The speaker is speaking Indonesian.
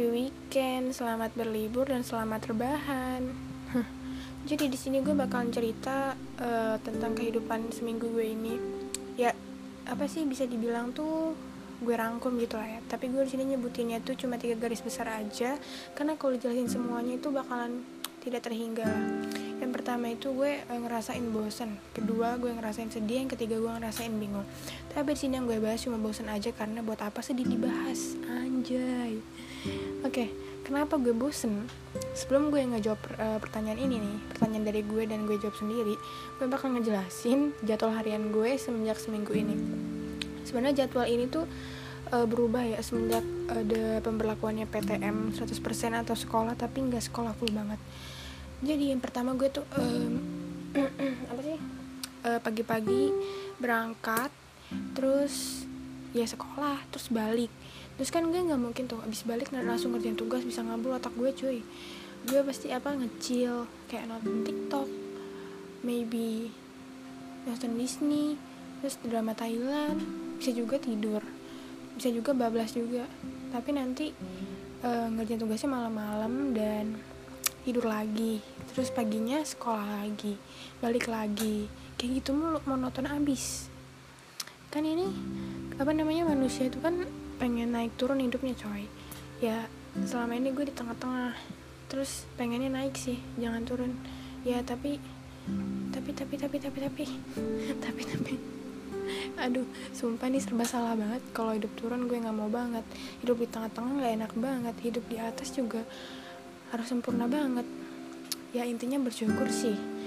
happy weekend, selamat berlibur dan selamat rebahan. Jadi di sini gue bakalan cerita uh, tentang kehidupan seminggu gue ini. Ya, apa sih bisa dibilang tuh gue rangkum gitu lah ya. Tapi gue di sini nyebutinnya tuh cuma tiga garis besar aja, karena kalau jelasin semuanya itu bakalan tidak terhingga yang pertama itu gue uh, ngerasain bosen. Kedua gue ngerasain sedih. Yang ketiga gue ngerasain bingung. Tapi di sini yang gue bahas cuma bosen aja karena buat apa sedih dibahas? Anjay. Oke okay, kenapa gue bosen? Sebelum gue ngejawab uh, pertanyaan ini nih pertanyaan dari gue dan gue jawab sendiri gue bakal ngejelasin jadwal harian gue semenjak seminggu ini. Sebenarnya jadwal ini tuh uh, berubah ya semenjak ada pemberlakuannya PTM 100% atau sekolah tapi nggak sekolah full banget jadi yang pertama gue tuh um, apa sih? Eh, pagi-pagi berangkat terus ya sekolah terus balik. Terus kan gue nggak mungkin tuh abis balik langsung ngerjain tugas bisa ngabul otak gue cuy. Gue pasti apa ngecil kayak nonton TikTok maybe nonton Disney terus drama Thailand bisa juga tidur bisa juga bablas juga. Tapi nanti uh, ngerjain tugasnya malam-malam dan tidur lagi terus paginya sekolah lagi balik lagi. Kayak gitu mulu monoton abis kan ini apa namanya manusia itu kan pengen naik turun hidupnya coy. Ya selama ini gue di tengah-tengah terus pengennya naik sih jangan turun. Ya tapi tapi tapi tapi tapi tapi tapi tapi. Aduh sumpah nih serba salah banget. Kalau hidup turun gue nggak mau banget. Hidup di tengah-tengah nggak enak banget. Hidup di atas juga harus sempurna banget. Ya intinya bersyukur sih